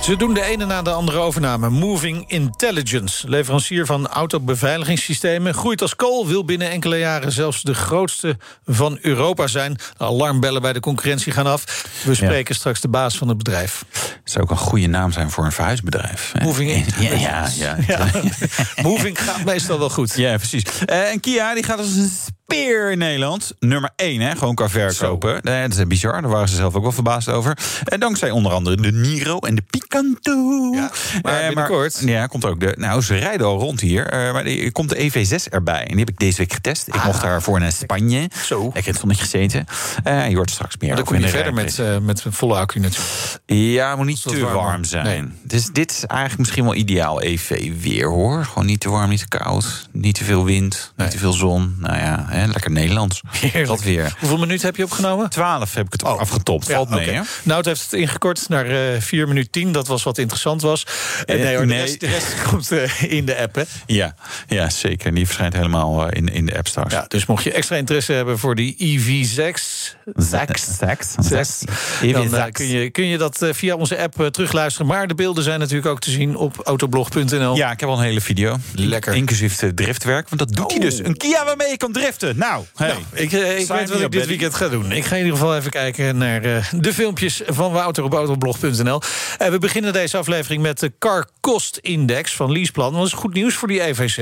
Ze doen de ene na de andere overname. Moving Intelligence, leverancier van autobeveiligingssystemen... groeit als kool, wil binnen enkele jaren zelfs de grootste van Europa zijn. De alarmbellen bij de concurrentie gaan af. We spreken straks de baas van het bedrijf. Het zou ook een goede naam zijn voor een verhuisbedrijf. Moving Intelligence. Ja, ja, ja. Moving gaat meestal wel goed. Ja, precies. Uh, en Kia die gaat als een speer in Nederland. Nummer 1, hè, gewoon qua verkopen. Nee, dat is bizar, daar waren ze zelf ook wel verbaasd over. En dankzij onder andere de Niro en de Picanto. Ja, maar binnenkort... Ja, komt ook de... Nou, ze rijden al rond hier. Uh, maar er komt de EV6 erbij. En die heb ik deze week getest. Ik ah, mocht daarvoor naar Spanje. Zo. Lekker in het zonnetje gezeten. Uh, je hoort straks meer. Maar dan kom je verder met, uh, met een volle accu natuurlijk. Ja, moet niet te warm, warm zijn. Nee. Dus dit is eigenlijk misschien wel ideaal EV weer, hoor. Gewoon niet te warm, niet te koud. Niet te veel wind, nee. niet te veel zon. Nou ja, hè, lekker Nederlands. Heerlijk. Dat weer. Hoeveel minuten heb je opgenomen? 12 heb ik het oh. afgetopt. Valt ja, mee, okay. Nou, het heeft het ingekort naar uh, 4 minuten 10. Dat was wat interessant was. En nee, hoor, de, nee. Rest, de rest komt uh, in de app, hè? Ja, ja zeker. Die verschijnt helemaal in, in de app straks. Ja, dus mocht je extra interesse hebben voor die EV6... Zax. Zax. Zax. Dan uh, kun, je, kun je dat via onze app terugluisteren. Maar de beelden zijn natuurlijk ook te zien op autoblog.nl. Ja, ik heb al een hele video. Lekker. Inclusief de driftwerk. Want dat doet oh. hij dus. Een Kia waarmee je kan driften. Nou, hey. nou ik, ik weet wat ik dit weekend ga doen. Ik ga in ieder geval even kijken naar uh, de filmpjes van Wouter op autoblog.nl. Uh, we beginnen deze aflevering met de Car Cost Index van Leaseplan. Dat is goed nieuws voor die EV6.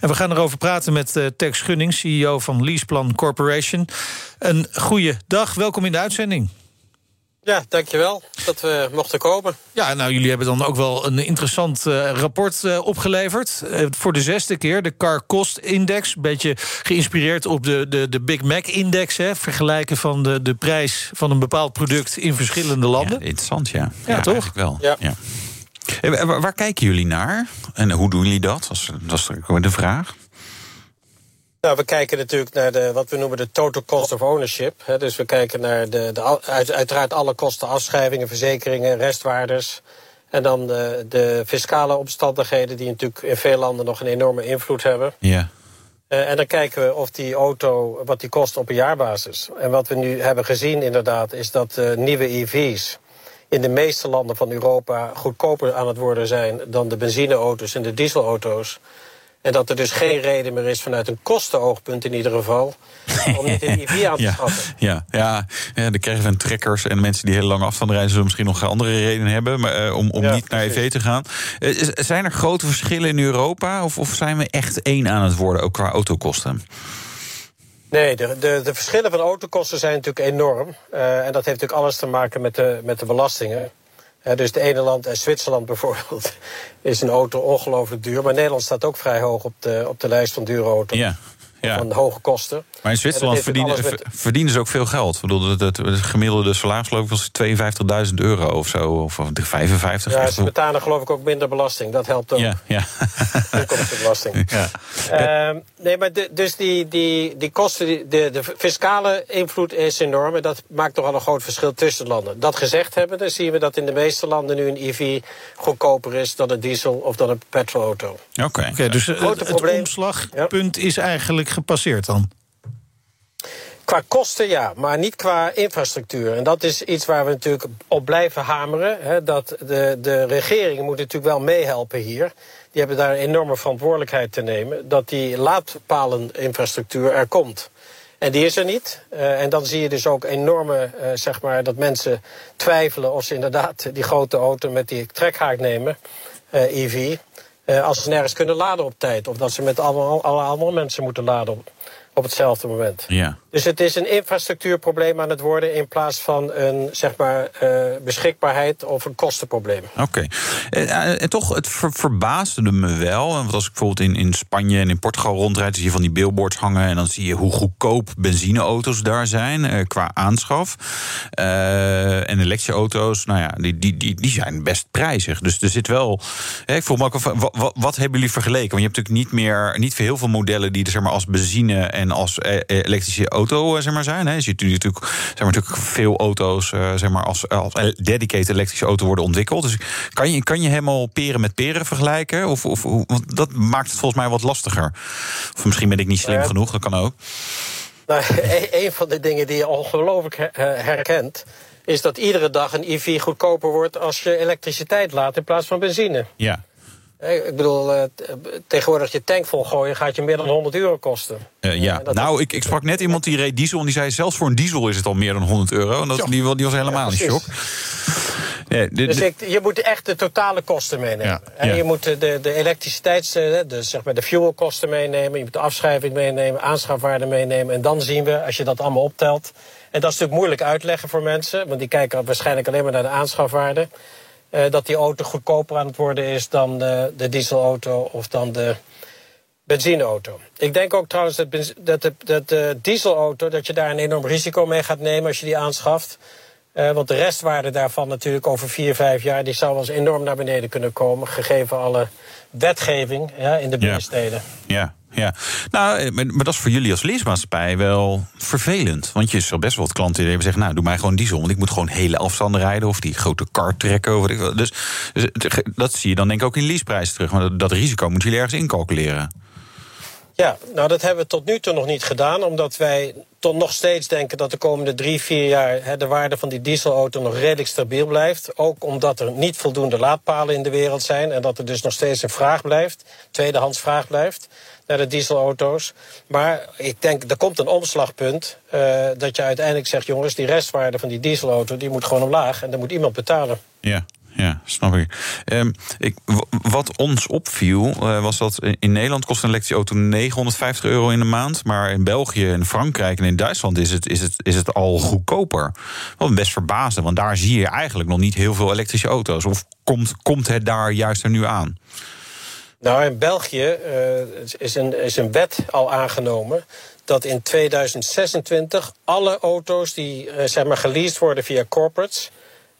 En we gaan erover praten met uh, Tex Gunning, CEO van Leaseplan Corporation. Een goede dag, welkom in de uitzending. Ja, dankjewel dat we mochten komen. Ja, nou, jullie hebben dan ook wel een interessant uh, rapport uh, opgeleverd. Uh, voor de zesde keer, de Car Cost Index. Een beetje geïnspireerd op de, de, de Big Mac Index. Hè, vergelijken van de, de prijs van een bepaald product in verschillende landen. Ja, interessant, ja. Ja, ja toch? wel. Ja. ja. Waar, waar kijken jullie naar? En hoe doen jullie dat? Dat is, dat is de vraag. Nou, we kijken natuurlijk naar de, wat we noemen de total cost of ownership. Hè. Dus we kijken naar de, de, uit, uiteraard alle kosten, afschrijvingen, verzekeringen, restwaarders. En dan de, de fiscale omstandigheden, die natuurlijk in veel landen nog een enorme invloed hebben. Ja. Uh, en dan kijken we of die auto, wat die kost op een jaarbasis. En wat we nu hebben gezien inderdaad, is dat uh, nieuwe EV's in de meeste landen van Europa goedkoper aan het worden zijn dan de benzineauto's en de dieselauto's. En dat er dus geen reden meer is vanuit een kostenoogpunt in ieder geval. om niet een EV aan te ja, schaffen. Ja, ja, ja, de caravan trekkers en mensen die hele lange afstand rijden... zullen misschien nog andere redenen hebben maar, uh, om, om Ja, niet naar. EV te gaan. Uh, zijn er grote verschillen in Europa? Of, of zijn we echt één aan het worden, ook qua autokosten? Nee, de, de, de verschillen van autokosten zijn natuurlijk enorm. Uh, en dat heeft natuurlijk alles te maken met de, met de belastingen. Dus de ene land, en Zwitserland bijvoorbeeld, is een auto ongelooflijk duur. Maar Nederland staat ook vrij hoog op de, op de lijst van dure auto's. Ja. Ja. Van hoge kosten. Maar in Zwitserland heeft verdienen, met- verdienen ze ook veel geld. Ik bedoel, het, het, het gemiddelde salaris geloof ik was 52.000 euro of zo. Of, of 55. Ja, ze betalen geloof ik ook minder belasting. Dat helpt ook. ja, ja. Inkomstenbelasting. ja. Ehm, nee, maar de, dus die, die, die kosten, de, de fiscale invloed is enorm. En dat maakt toch al een groot verschil tussen landen. Dat gezegd hebben, dan zien we dat in de meeste landen nu een EV goedkoper is dan een diesel of dan een petrolauto. Oké. Oké, dus Grote het probleem- omslagpunt is eigenlijk gepasseerd dan. Qua kosten ja, maar niet qua infrastructuur. En dat is iets waar we natuurlijk op blijven hameren. Hè, dat de, de regering moet natuurlijk wel meehelpen hier. Die hebben daar een enorme verantwoordelijkheid te nemen. Dat die laadpaleninfrastructuur er komt. En die is er niet. Uh, en dan zie je dus ook enorme, uh, zeg maar, dat mensen twijfelen of ze inderdaad die grote auto met die trekhaak nemen, EV. als ze nergens kunnen laden op tijd. Of dat ze met allemaal, alle andere mensen moeten laden op, op hetzelfde moment. Ja. Dus het is een infrastructuurprobleem aan het worden in plaats van een zeg maar, uh, beschikbaarheid of een kostenprobleem. Oké. Okay. En, en, toch, het ver, verbaasde me wel. Want als ik bijvoorbeeld in, in Spanje en in Portugal rondrijd, zie je van die billboards hangen. En dan zie je hoe goedkoop benzineauto's daar zijn uh, qua aanschaf. Uh, en elektrische auto's, nou ja, die, die, die, die zijn best prijzig. Dus er zit wel. Hè, ik vroeg me ook af, wat, wat, wat, hebben jullie vergeleken? Want je hebt natuurlijk niet meer, niet voor heel veel modellen die er zeg maar, als benzine en als elektrische auto zeg maar, zijn. Hè. Je ziet natuurlijk, zeg maar, natuurlijk veel auto's zeg maar, als, als dedicated elektrische auto worden ontwikkeld. Dus kan je, kan je helemaal peren met peren vergelijken? Of, of, want dat maakt het volgens mij wat lastiger. Of misschien ben ik niet slim genoeg, dat kan ook. Nou, een van de dingen die je ongelooflijk herkent is dat iedere dag een EV goedkoper wordt als je elektriciteit laat in plaats van benzine. Ja. Ik bedoel, uh, tegenwoordig je tank vol gooien gaat je meer dan 100 euro kosten. Uh, ja, nou, ik, ik sprak net iemand die reed diesel en die zei zelfs voor een diesel is het al meer dan 100 euro. En dat, die, die was helemaal ja, in shock. Ja, de, dus ik, je moet echt de totale kosten meenemen. En je moet de, de elektriciteits, de, zeg maar de fuelkosten meenemen. Je moet de afschrijving meenemen, aanschafwaarde meenemen. En dan zien we, als je dat allemaal optelt. En dat is natuurlijk moeilijk uitleggen voor mensen, want die kijken waarschijnlijk alleen maar naar de aanschafwaarde. Uh, dat die auto goedkoper aan het worden is dan de, de dieselauto of dan de benzineauto. Ik denk ook trouwens dat, dat, de, dat de dieselauto, dat je daar een enorm risico mee gaat nemen als je die aanschaft. Uh, want de restwaarde daarvan natuurlijk over vier, vijf jaar... die zou wel eens enorm naar beneden kunnen komen... gegeven alle wetgeving ja, in de binnensteden. Ja. Ja, nou, maar dat is voor jullie als leasemaatschappij wel vervelend. Want je zult best wel wat klanten die hebben zeggen... nou, doe mij gewoon diesel, want ik moet gewoon hele afstanden rijden... of die grote kar trekken. Of dus, dus dat zie je dan denk ik ook in leaseprijzen terug. Maar dat, risico moet jullie ergens incalculeren. Ja, nou dat hebben we tot nu toe nog niet gedaan... omdat wij tot nog steeds denken dat de komende drie, vier jaar... Hè, de waarde van die dieselauto nog redelijk stabiel blijft. Ook omdat er niet voldoende laadpalen in de wereld zijn... en dat er dus nog steeds een vraag blijft, tweedehands vraag blijft naar de dieselauto's. Maar ik denk, er komt een omslagpunt uh, dat je uiteindelijk zegt... jongens, die restwaarde van die dieselauto die moet gewoon omlaag... en daar moet iemand betalen. Ja. Ja, snap ik. Um, ik wat ons opviel, uh, was dat in Nederland kost een elektrische auto 950 euro in de maand. Maar in België, in Frankrijk en in Duitsland is het, is het, is het al goedkoper. Wat best verbazen, want daar zie je eigenlijk nog niet heel veel elektrische auto's. Of komt, komt het daar juist er nu aan? Nou, in België uh, is, een, is een wet al aangenomen dat in 2026 alle auto's die uh, zeg maar geleased worden via corporates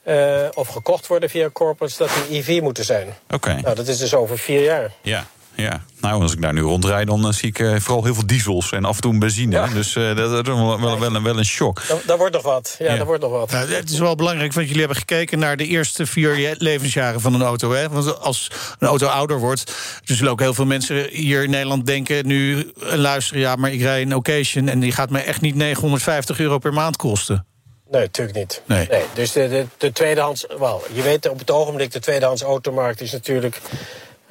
uh, of gekocht worden via corporates, dat die EV moeten zijn. Oké. Okay. Nou, dat is dus over vier jaar. Ja. Ja, nou, als ik daar nu rondrijd, dan uh, zie ik uh, vooral heel veel diesels en af en toe een benzine. Ja. Dus uh, dat is wel, wel, wel, wel een shock. Daar wordt nog wat. Ja, ja. daar wordt nog wat. Nou, het is wel belangrijk, want jullie hebben gekeken naar de eerste vier levensjaren van een auto. Hè? Want als een auto ouder wordt, er zullen ook heel veel mensen hier in Nederland denken nu luisteren, ja, maar ik rij een occasion en die gaat me echt niet 950 euro per maand kosten. Nee, natuurlijk niet. Nee. nee dus de, de, de tweedehands... Wel, je weet op het ogenblik, de tweedehands automarkt is natuurlijk...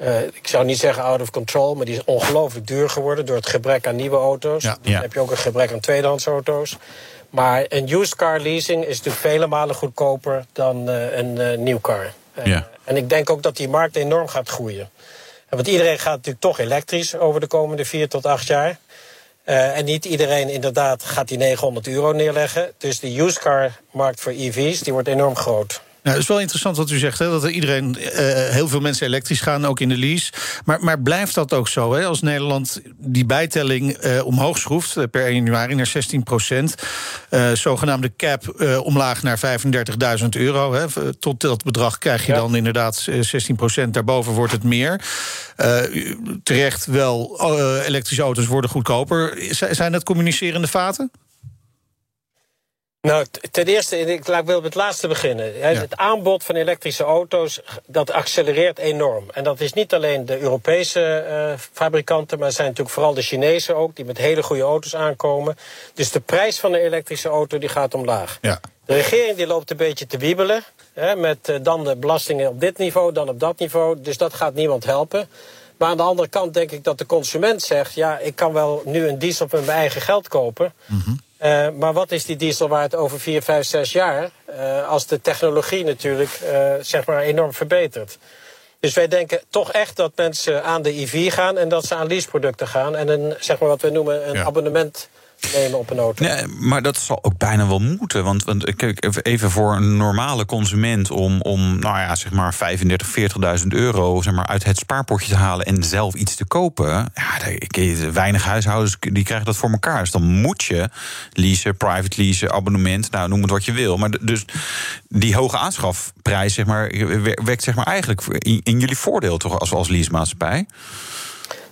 Uh, ik zou niet zeggen out of control, maar die is ongelooflijk duur geworden... door het gebrek aan nieuwe auto's. Ja, Dan heb je ook een gebrek aan tweedehands auto's. Maar een used car leasing is natuurlijk vele malen goedkoper dan uh, een uh, nieuw car. Ja. En ik denk ook dat die markt enorm gaat groeien. Want iedereen gaat natuurlijk toch elektrisch over de komende vier tot acht jaar... En niet iedereen inderdaad gaat die 900 euro neerleggen. Dus de used car markt voor EV's die wordt enorm groot. Nou, het is wel interessant wat u zegt, hè, dat er iedereen, uh, heel veel mensen elektrisch gaan, ook in de lease. Maar, maar blijft dat ook zo? Hè? Als Nederland die bijtelling uh, omhoog schroeft per 1 januari naar 16 procent, uh, zogenaamde cap omlaag naar 35.000 euro. Hè? Tot dat bedrag krijg je ja. dan inderdaad 16 procent. Daarboven wordt het meer. terecht wel, elektrische auto's worden goedkoper. Zijn dat communicerende vaten? Nou, ten eerste, ik wil met het laatste beginnen. Ja. Het aanbod van elektrische auto's, dat accelereert enorm. En dat is niet alleen de Europese uh, fabrikanten... maar het zijn natuurlijk vooral de Chinezen ook... die met hele goede auto's aankomen. Dus de prijs van de elektrische auto die gaat omlaag. Ja. De regering die loopt een beetje te wiebelen... Hè, met uh, dan de belastingen op dit niveau, dan op dat niveau. Dus dat gaat niemand helpen. Maar aan de andere kant denk ik dat de consument zegt... ja, ik kan wel nu een diesel met mijn eigen geld kopen... Mm -hmm. Uh, maar wat is die diesel waard over 4, 5, 6 jaar? Uh, als de technologie natuurlijk uh, zeg maar enorm verbetert. Dus wij denken toch echt dat mensen aan de EV gaan en dat ze aan leaseproducten gaan. En een, zeg maar wat we noemen een abonnement nemen op een auto. Nee, maar dat zal ook bijna wel moeten. Want, want kijk, even voor een normale consument om, om nou ja, zeg maar 35, 40.000 euro zeg maar, uit het spaarpotje te halen en zelf iets te kopen. Ja, weinig huishoudens die krijgen dat voor elkaar. Dus dan moet je leasen, private leasen, abonnement, nou noem het wat je wil. Maar dus die hoge aanschafprijs zeg maar, werkt zeg maar, eigenlijk in, in jullie voordeel toch als, als leasemaatschappij?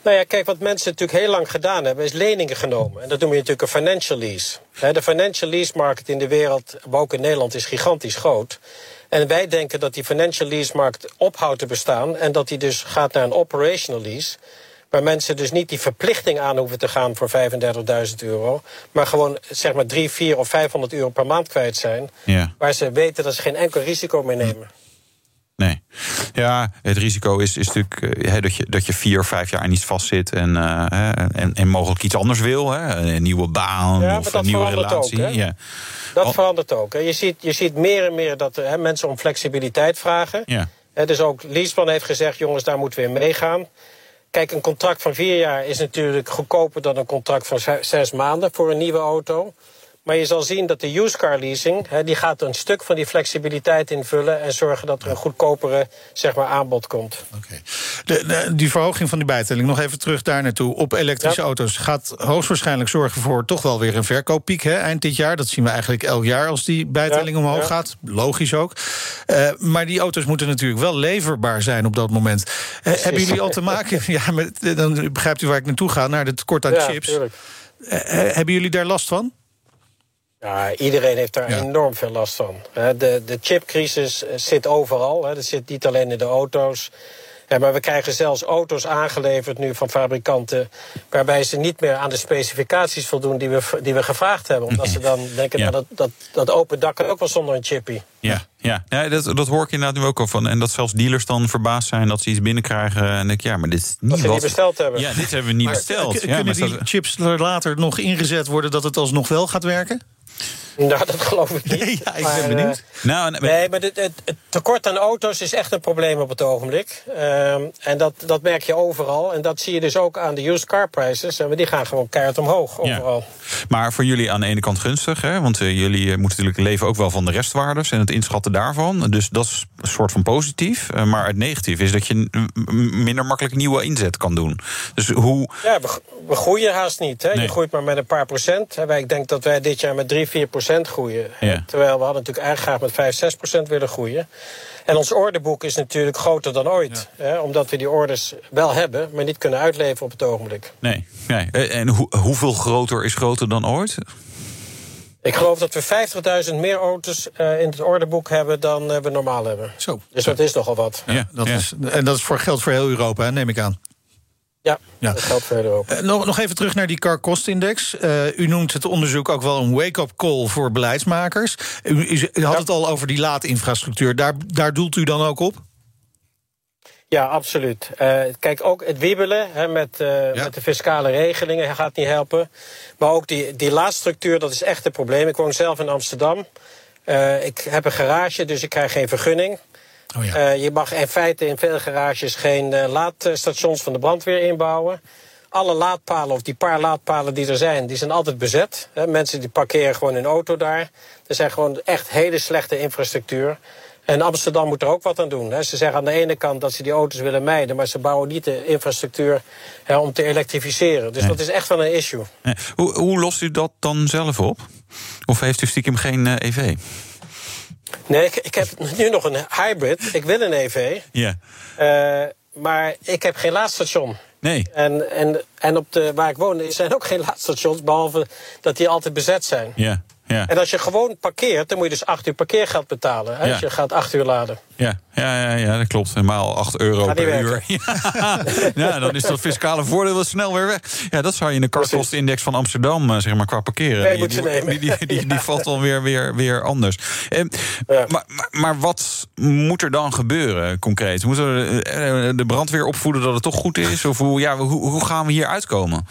Nou ja, kijk, wat mensen natuurlijk heel lang gedaan hebben, is leningen genomen. En dat noem je natuurlijk een financial lease. De financial lease market in de wereld, maar ook in Nederland, is gigantisch groot. En wij denken dat die financial lease markt ophoudt te bestaan en dat die dus gaat naar een operational lease. Waar mensen dus niet die verplichting aan hoeven te gaan voor 35.000 euro. Maar gewoon zeg maar 3, 4 of 500 euro per maand kwijt zijn. Ja. Waar ze weten dat ze geen enkel risico meer nemen. Nee. Ja, het risico is, is natuurlijk uh, dat, je, dat je vier of vijf jaar in iets vastzit en, uh, en, en mogelijk iets anders wil. Hè? Een nieuwe baan ja, of een nieuwe relatie. Ook, ja. Dat verandert ook. Hè? Je, ziet, je ziet meer en meer dat hè, mensen om flexibiliteit vragen. Ja. Hè, dus ook Leaseplan heeft gezegd, jongens, daar moeten we in meegaan. Kijk, een contract van vier jaar is natuurlijk goedkoper dan een contract van zes maanden voor een nieuwe auto. Maar je zal zien dat de used car leasing, die gaat een stuk van die flexibiliteit invullen en zorgen dat er een goedkopere zeg maar, aanbod komt. Oké. De, die verhoging van die bijtelling, nog even terug daar naartoe. Op elektrische auto's gaat hoogstwaarschijnlijk zorgen voor toch wel weer een verkooppiek hè, eind dit jaar. Dat zien we eigenlijk elk jaar als die bijtelling omhoog gaat. Logisch ook. Uh, maar die auto's moeten natuurlijk wel leverbaar zijn op dat moment. Uh, hebben jullie al te maken? ja, met, dan begrijpt u waar ik naartoe ga, naar het tekort aan chips. Uh, hebben jullie daar last van? Ja, iedereen heeft daar enorm veel last van. De, de chipcrisis eh, zit overal. Dat zit niet alleen in de auto's. Maar we krijgen zelfs auto's aangeleverd nu van fabrikanten... waarbij ze niet meer aan de specificaties voldoen die we, die we gevraagd hebben. Omdat ze dan denken, ja. nou, dat, dat, dat open dak kan ook wel zonder een chippy. Ja, ja. ja dat, dat hoor ik inderdaad nu ook al van. En dat zelfs dealers dan verbaasd zijn dat ze iets binnenkrijgen. En ik, ja, maar dit is niet wat... ze niet besteld hebben. Ja, dit hebben we niet besteld. Ja, kunnen die chips er later nog ingezet worden... dat het alsnog wel gaat werken? Nou, dat geloof ik niet. Nee, ja, ik ben benieuwd. Uh, nou, nee, maar het, het, het, tekort aan auto's is echt een probleem op het ogenblik. Uh, en dat, dat merk je overal. En dat zie je dus ook aan de used car prices. En die gaan gewoon keihard omhoog overal. Ja. Maar voor jullie aan de ene kant gunstig. Hè? Want uh, jullie moeten natuurlijk leven ook wel van de restwaardes en het inschatten daarvan. Dus dat is een soort van positief. Uh, maar het negatief is dat je minder makkelijk nieuwe inzet kan doen. Dus hoe... Ja, we, we groeien haast niet. Hè? Nee. Je groeit maar met een paar procent. Ik denk dat wij dit jaar met 3, 4 procent groeien. Ja. Terwijl we hadden natuurlijk eigenlijk graag met 5, 6 procent willen groeien. En ons orderboek is natuurlijk groter dan ooit. Ja. Hè, omdat we die orders wel hebben, maar niet kunnen uitleveren op het ogenblik. Nee, nee. En hoe, hoeveel groter is groter dan ooit? Ik geloof dat we 50.000 meer auto's uh, in het orderboek hebben dan uh, we normaal hebben. Zo. Dus dat is nogal wat. Ja, dat Is, en dat is voor geld voor heel Europa, neem ik aan. Ja, ja, dat geldt verder ook. Uh, nog, nog even terug naar die car cost index. Uh, u noemt het onderzoek ook wel een wake-up call voor beleidsmakers. U, u, u had ja. het al over die laadinfrastructuur. Daar, daar doelt u dan ook op? Ja, absoluut. Uh, kijk, ook het wiebelen met, ja. met de fiscale regelingen gaat niet helpen. Maar ook die, die laadstructuur, dat is echt een probleem. Ik woon zelf in Amsterdam. ik heb een garage, dus ik krijg geen vergunning. Oh ja. uh, je mag in feite in veel garages geen uh, laadstations van de brandweer inbouwen. Alle laadpalen, of die paar laadpalen die er zijn, die zijn altijd bezet. Mensen die parkeren gewoon hun auto daar. Er zijn gewoon echt hele slechte infrastructuur. En Amsterdam moet er ook wat aan doen. Hè. Ze zeggen aan de ene kant dat ze die auto's willen mijden, maar ze bouwen niet de infrastructuur hè, om te elektrificeren. Dus nee. dat is echt wel een issue. Nee. Hoe, hoe, lost u dat dan zelf op? Of heeft u stiekem geen uh, EV? Nee, ik, ik, heb nu nog een hybrid. Ik wil een EV. Ja. Uh, maar ik heb geen laadstation. Nee. En, en, en op de, waar ik woon zijn ook geen laadstations, behalve dat die altijd bezet zijn. Ja. Ja. En als je gewoon parkeert, dan moet je dus 8 uur parkeergeld betalen. Hè, ja. Als je gaat 8 uur laden. Ja, ja, ja, ja dat klopt. Maal 8 euro per werken. uur. Ja. ja, dan is dat fiscale voordeel wel snel weer weg. Ja, dat zou je in de karkostenindex van Amsterdam, zeg maar, qua parkeren. Nee, die, die, die, die, valt dan weer, weer, weer anders. Eh, maar, maar, maar, wat moet er dan gebeuren, concreet? Moeten we de brandweer opvoeden dat het toch goed is? Of hoe, ja, hoe, hoe gaan we hier uitkomen?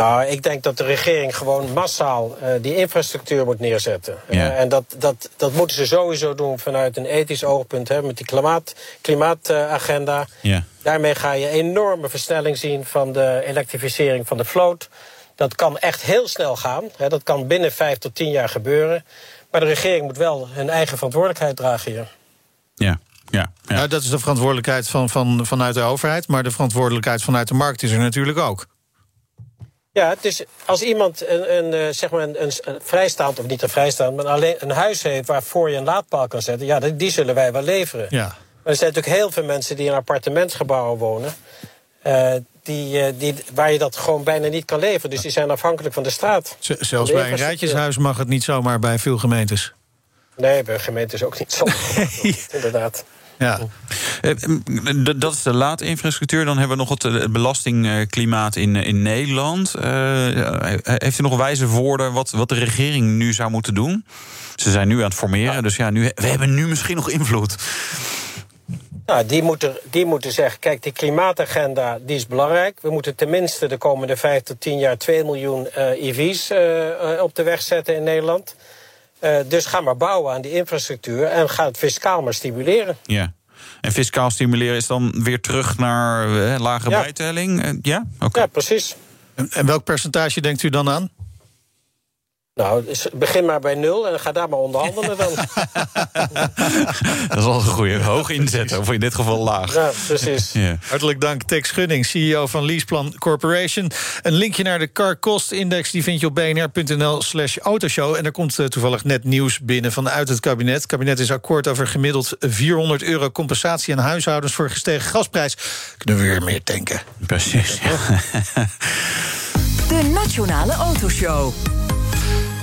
Nou, ik denk dat de regering gewoon massaal uh, die infrastructuur moet neerzetten. Ja. Uh, en dat, dat, dat moeten ze sowieso doen vanuit een ethisch oogpunt, hè, met die klimaat, klimaatagenda. Ja. Daarmee ga je enorme versnelling zien van de elektrificering van de vloot. Dat kan echt heel snel gaan. Hè, dat kan binnen vijf tot tien jaar gebeuren. Maar de regering moet wel hun eigen verantwoordelijkheid dragen hier. Ja. Ja, ja. Nou, dat is de verantwoordelijkheid van, van, vanuit de overheid. Maar de verantwoordelijkheid vanuit de markt is er natuurlijk ook. Ja, dus als iemand een, een, eh, zeg maar een, een, vrijstaand, of niet een vrijstaand, maar alleen een huis heeft waarvoor je een laadpaal kan zetten, ja, die, die zullen wij wel leveren. Ja. Maar er zijn natuurlijk heel veel mensen die in appartementsgebouwen wonen. Uh, die, uh, die, waar je dat gewoon bijna niet kan leveren. Dus die zijn afhankelijk van de straat. Z zelfs bij een rijtjeshuis mag het niet zomaar bij veel gemeentes. Nee, bij gemeentes ook niet zo. Inderdaad. Ja. Eh, dat is de laadinfrastructuur. Dan hebben we nog het belastingklimaat in, in Nederland. Uh, heeft u nog wijze woorden wat, wat de regering nu zou moeten doen? Ze zijn nu aan het formeren, dus ja, nu, we hebben nu misschien nog invloed. Nou, die moeten, die moeten zeggen, kijk, die klimaatagenda die is belangrijk. We moeten tenminste de komende vijf tot tien jaar 2 miljoen uh, EV's uh, op de weg zetten in Nederland. Uh, dus ga maar bouwen aan die infrastructuur en ga het fiscaal maar stimuleren. Ja. En fiscaal stimuleren is dan weer terug naar lage ja. bijtelling? ja? Okay. ja, precies. En, en welk percentage denkt u dan aan? Nou, begin maar bij nul en ga daar maar onderhandelen dan. dat is wel een goede. Hoog inzetten, of in dit geval laag. Ja, precies. Ja. Hartelijk dank, Tex Gunning, CEO van Leaseplan Corporation. Een linkje naar de Car Cost Index die vind je op bnr.nl slash autoshow. En er komt uh, toevallig net nieuws binnen vanuit het kabinet. Het kabinet is akkoord over gemiddeld 400 euro compensatie aan huishoudens... voor gestegen gasprijs. Kunnen we weer meer tanken. Precies, De Nationale Autoshow.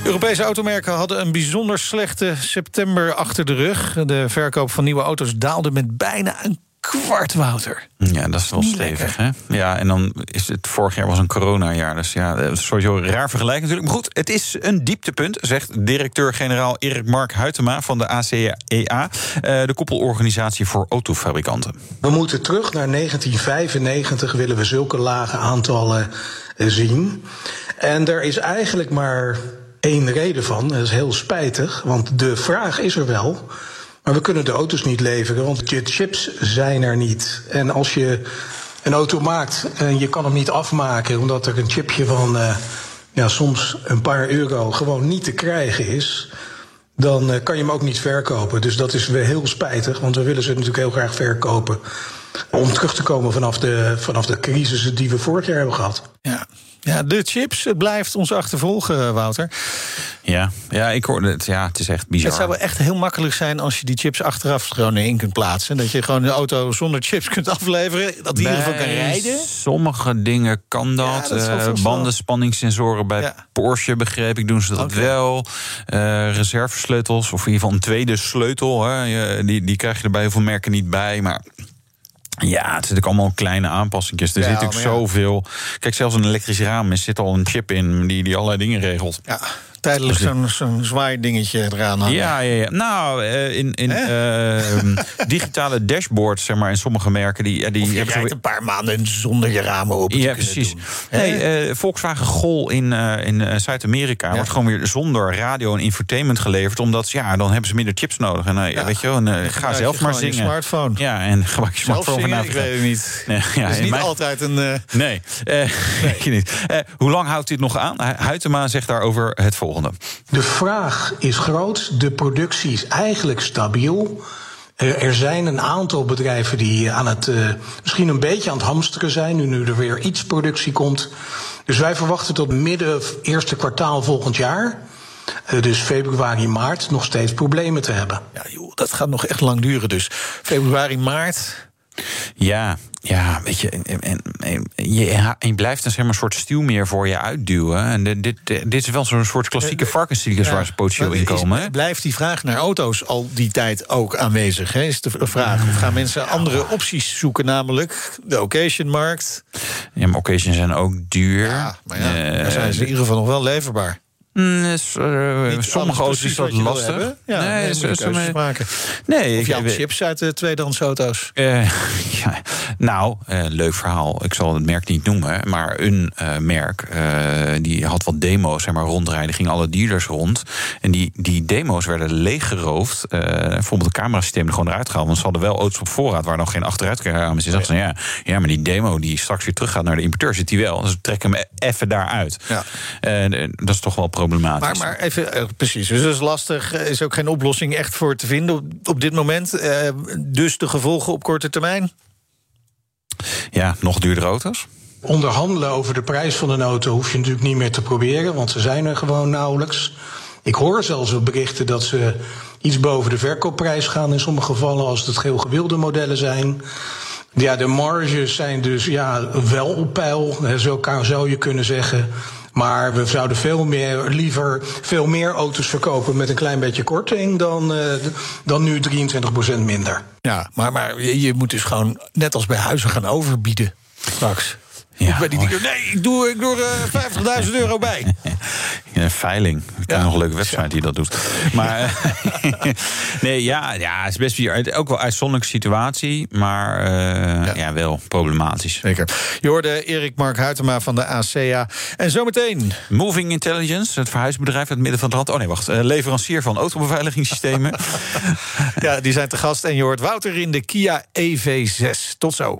Europese automerken hadden een bijzonder slechte september achter de rug. De verkoop van nieuwe auto's daalde met bijna een kwart, Wouter. Ja, dat is wel stevig, hè? Ja, en dan is het vorig jaar was een coronajaar. Dus ja, dat is sowieso een raar vergelijk natuurlijk. Maar goed, het is een dieptepunt, zegt directeur-generaal Erik Mark Huytema van de ACEA, eh, de koppelorganisatie voor autofabrikanten. We moeten terug naar 1995, willen we zulke lage aantallen eh, zien. En er is eigenlijk maar één reden van. Dat is heel spijtig, want de vraag is er wel. Maar we kunnen de auto's niet leveren, want de chips zijn er niet. En als je een auto maakt en je kan hem niet afmaken omdat er een chipje van uh, ja, soms een paar euro gewoon niet te krijgen is, dan uh, kan je hem ook niet verkopen. Dus dat is weer heel spijtig, want we willen ze natuurlijk heel graag verkopen. Om terug te komen vanaf de, vanaf de crisis die we vorig jaar hebben gehad. Ja, ja, de chips, het blijft ons achtervolgen, Wouter. Ja, ja, ik hoorde het. Ja, het is echt bizar. Het zou wel echt heel makkelijk zijn als je die chips achteraf gewoon in kunt plaatsen. Dat je gewoon de auto zonder chips kunt afleveren. Dat die in ieder geval kan rijden. Sommige dingen kan dat. Ja, dat uh, bandenspanningssensoren bij Porsche, begreep ik, doen ze dat okay. wel. Uh, reservesleutels, of in ieder geval een tweede sleutel. Hè, die, die krijg je er bij heel veel merken niet bij. Maar ja, het zijn natuurlijk allemaal kleine aanpassingjes. Er ja, zit natuurlijk zoveel. Kijk, zelfs een elektrisch raam er zit al een chip in die, die allerlei dingen regelt. Ja tijdelijk zo'n zo'n zwaai dingetje eraan hangen. Ja, ja, ja. nou, uh, in, in uh, digitale dashboards, zeg maar, in sommige merken... die, die je hebben een paar maanden zonder je ramen open Ja, precies. Doen. Nee, uh, Volkswagen Gol in, in Zuid-Amerika... Ja. wordt gewoon weer zonder radio en infotainment geleverd... omdat, ja, dan hebben ze minder chips nodig. En ja. weet je wel, en, ga zelf maar zingen. Smartphone. Ja, en gebruik je smartphone vanavond. Ik weet het niet. Nee, ja, is niet mijn... altijd een... Nee, nee. nee. niet. hoe lang houdt dit nog aan? Huytema zegt daarover het volgende. De vraag is groot, de productie is eigenlijk stabiel. Er zijn een aantal bedrijven die aan het, uh, misschien een beetje aan het hamsteren zijn, nu, nu er weer iets productie komt. Dus wij verwachten tot midden eerste kwartaal volgend jaar. Uh, dus februari, maart nog steeds problemen te hebben. Ja, joh, dat gaat nog echt lang duren. Dus februari, maart. Ja, ja, weet je, en, en, je, en je blijft zeg maar een soort stuwmeer voor je uitduwen. En dit, dit, dit is wel zo'n soort klassieke varkensziektes ja, waar ze potentieel in komen. Is, blijft die vraag naar auto's al die tijd ook aanwezig? Hè? Is de vraag. Of gaan mensen andere opties zoeken, namelijk de occasionmarkt? Ja, maar occasions zijn ook duur. Ja, maar ja, uh, zijn ze in ieder geval nog wel leverbaar. Mm, uh, sommige auto's is dat lastig. Ja, nee, nee, is, is, maken. Nee, of ik, chips uit de tweedehands auto's. Uh, ja, nou, uh, leuk verhaal. Ik zal het merk niet noemen. Maar een merk die had wat demo's zeg maar, rondrijden. Gingen alle dealers rond. En die, die demo's werden leeggeroofd. bijvoorbeeld de camerasysteem er gewoon eruit gehaald. Want ze hadden wel auto's op voorraad waar nog geen achteruitkamers in. Ze ja, ja, maar die demo die straks weer terug gaat naar de importeur zit die wel. Dus we trekken hem e-, even daaruit. Ja. dat is toch wel problematisch. Maar, maar even, uh, precies, dus dat is lastig. Er is ook geen oplossing echt voor te vinden op, op dit moment. Uh, dus de gevolgen op korte termijn? Ja, nog duurdere auto's. Onderhandelen over de prijs van een auto hoef je natuurlijk niet meer te proberen, want ze zijn er gewoon nauwelijks. Ik hoor zelfs op berichten dat ze iets boven de verkoopprijs gaan in sommige gevallen, als het heel gewilde modellen zijn. Ja, de marges zijn dus ja, wel op peil, zo zou je kunnen zeggen. Maar we zouden veel meer, liever veel meer auto's verkopen met een klein beetje korting dan, uh, dan nu 23% minder. Ja, maar, maar je moet dus gewoon net als bij huizen gaan overbieden straks. Ja, ik ben niet, nee, ik doe, ik doe er 50.000 euro bij. Een veiling. Ik ken nog een leuke website die dat doet. Maar nee, ja, ja, het is best weer ook wel uitzonderlijke situatie, maar uh, ja. ja. wel problematisch. Zeker. Je hoorde Erik Mark Huytema van de ACA. En zometeen. Moving Intelligence, het verhuisbedrijf uit het midden van het land. Oh nee, wacht. Uh, leverancier van autobeveiligingssystemen. ja, die zijn te gast. En je hoort Wouter in de Kia EV6. Tot zo.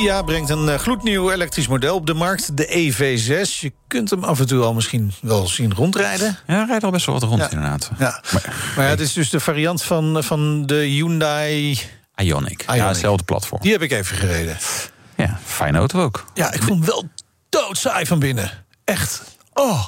Kia brengt een eh, gloednieuw elektrisch model op de markt, de EV6. Je kunt hem af en toe al misschien wel zien rondrijden. Ja, hij rijdt al best wel wat rond inderdaad. Ja. Maar, maar ja, het is dus de variant van, van de Hyundai... Ioniq. Ja, hetzelfde platform. Die heb ik even gereden. Ja, fijne auto ook. Ja, ik vond hem wel doodsaai van binnen. Echt. Oh.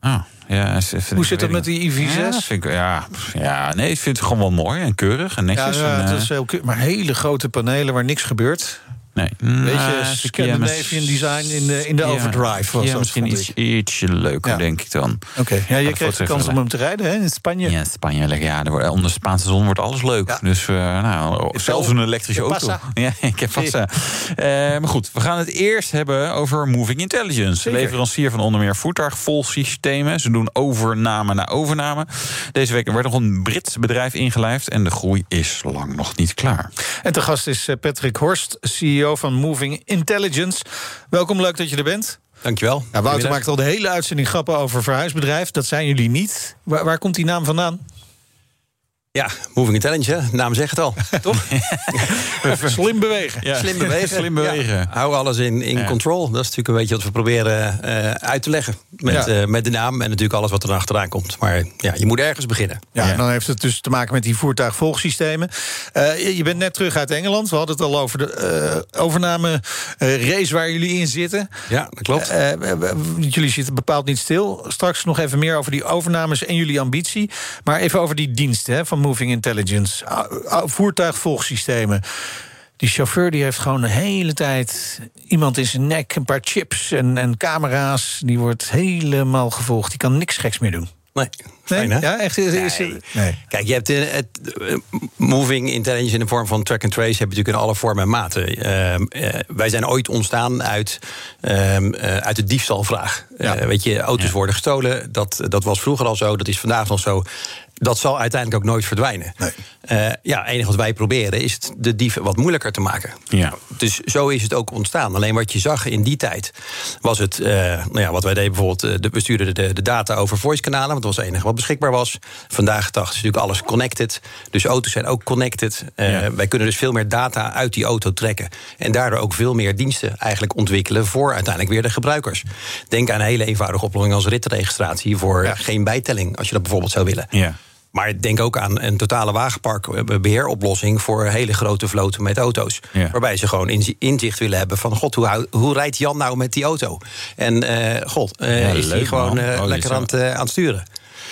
Oh, ja, Hoe zit het met die IV6? Ja, vind ik, ja, ja, nee, ik vind het gewoon wel mooi en keurig en netjes. Ja, ja het is heel maar hele grote panelen waar niks gebeurt. Nee. Beetje uh, Scandinavian design in de, in de overdrive. Was ja, misschien iets, ietsje leuker, denk ik dan. Oké, ja, je kreeg de kans om hem te rijden hè, in Spanje. Ja, Spanje. Ja, er onder de Spaanse zon wordt alles leuk. Dus uh, nou, zelfs een elektrische auto. Ja, ik heb vast. Uh, maar goed, we gaan het eerst hebben over Moving Intelligence. Zeker. Leverancier van onder meer voertuigvolsystemen. Ze doen overname na overname. Deze week werd nog een Brits bedrijf ingelijfd. En de groei is lang nog niet klaar. En te gast is Patrick Horst, CEO van Moving Intelligence. Welkom, leuk dat je er bent. Dankjewel. Nou, Wouter maakt al de hele uitzending grappen over verhuisbedrijf. Dat zijn jullie niet. Waar, waar komt die naam vandaan? Ja, Moving Intelligence, de naam zegt het al, toch? Slim bewegen. Ja. Slim bewegen. Slim bewegen. Hou alles in, in control. Dat is natuurlijk een beetje wat we proberen uh, uit te leggen. Met, uh, met de naam en natuurlijk alles wat er achteraan komt. Maar ja, je moet ergens beginnen. Ja, dan heeft het dus te maken met die voertuigvolgsystemen. Uh, je bent net terug uit Engeland. We hadden het al over de overname race waar jullie in zitten. Ja, dat klopt. jullie zitten bepaald niet stil. Straks nog even meer over die overnames en jullie ambitie. Maar even over die diensten hè, van Moving Intelligence, voertuigvolgsystemen. Die chauffeur die heeft gewoon de hele tijd iemand in zijn nek, een paar chips en, en camera's. Die wordt helemaal gevolgd. Die kan niks geks meer doen. Nee. Nee? ja, echt? Is, nee. nee. Kijk, je hebt in het, moving intelligence in de vorm van track and trace... heb je natuurlijk in alle vormen en maten. Uh, uh, wij zijn ooit ontstaan uit, uh, uit de diefstalvraag. Ja. weet je, auto's ja. worden gestolen. Dat, dat was vroeger al zo, dat is vandaag nog zo dat zal uiteindelijk ook noold verdwijnen. Nee. Uh, ja, het enige wat wij proberen is het de dieven wat moeilijker te maken. Ja. Dus zo is het ook ontstaan. Alleen wat je zag in die tijd was het, uh, nou ja, wat wij deden bijvoorbeeld, uh, de, we stuurden de, de data over voice-kanalen, want dat was het enige wat beschikbaar was. Vandaag de dag is natuurlijk alles connected. Dus auto's zijn ook connected. Ja. Wij kunnen dus veel meer data uit die auto trekken. En daardoor ook veel meer diensten eigenlijk ontwikkelen voor uiteindelijk weer de gebruikers. Denk aan een hele eenvoudige oplossing als ritregistratie voor ja. geen bijtelling, als je dat bijvoorbeeld zou willen. Ja. Maar denk ook aan een totale wagenparkbeheeroplossing voor hele grote vloten met auto's. Ja. Waarbij ze gewoon inzicht willen hebben van: God, hoe, hoe rijdt Jan nou met die auto? En uh, God, uh, ja, is hij gewoon uh, lekker aan het, aan het sturen?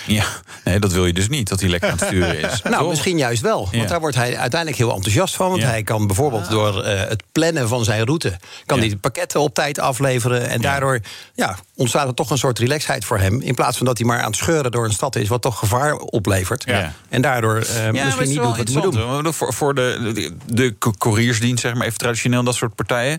Ja, nee, dat wil je dus niet, dat hij lekker aan het sturen is. nou, misschien juist wel. Want daar wordt hij uiteindelijk heel enthousiast van. Want hij kan bijvoorbeeld Ah. door uh, het plannen van zijn route... kan hij de pakketten op tijd afleveren. En daardoor ja, ontstaat er toch een soort relaxheid voor hem. In plaats van dat hij maar aan het scheuren door een stad is... wat toch gevaar oplevert. En daardoor uh, misschien niet doet wat hij moet doen. Voor, voor de, de, de couriersdienst, zeg maar even traditioneel, dat soort partijen.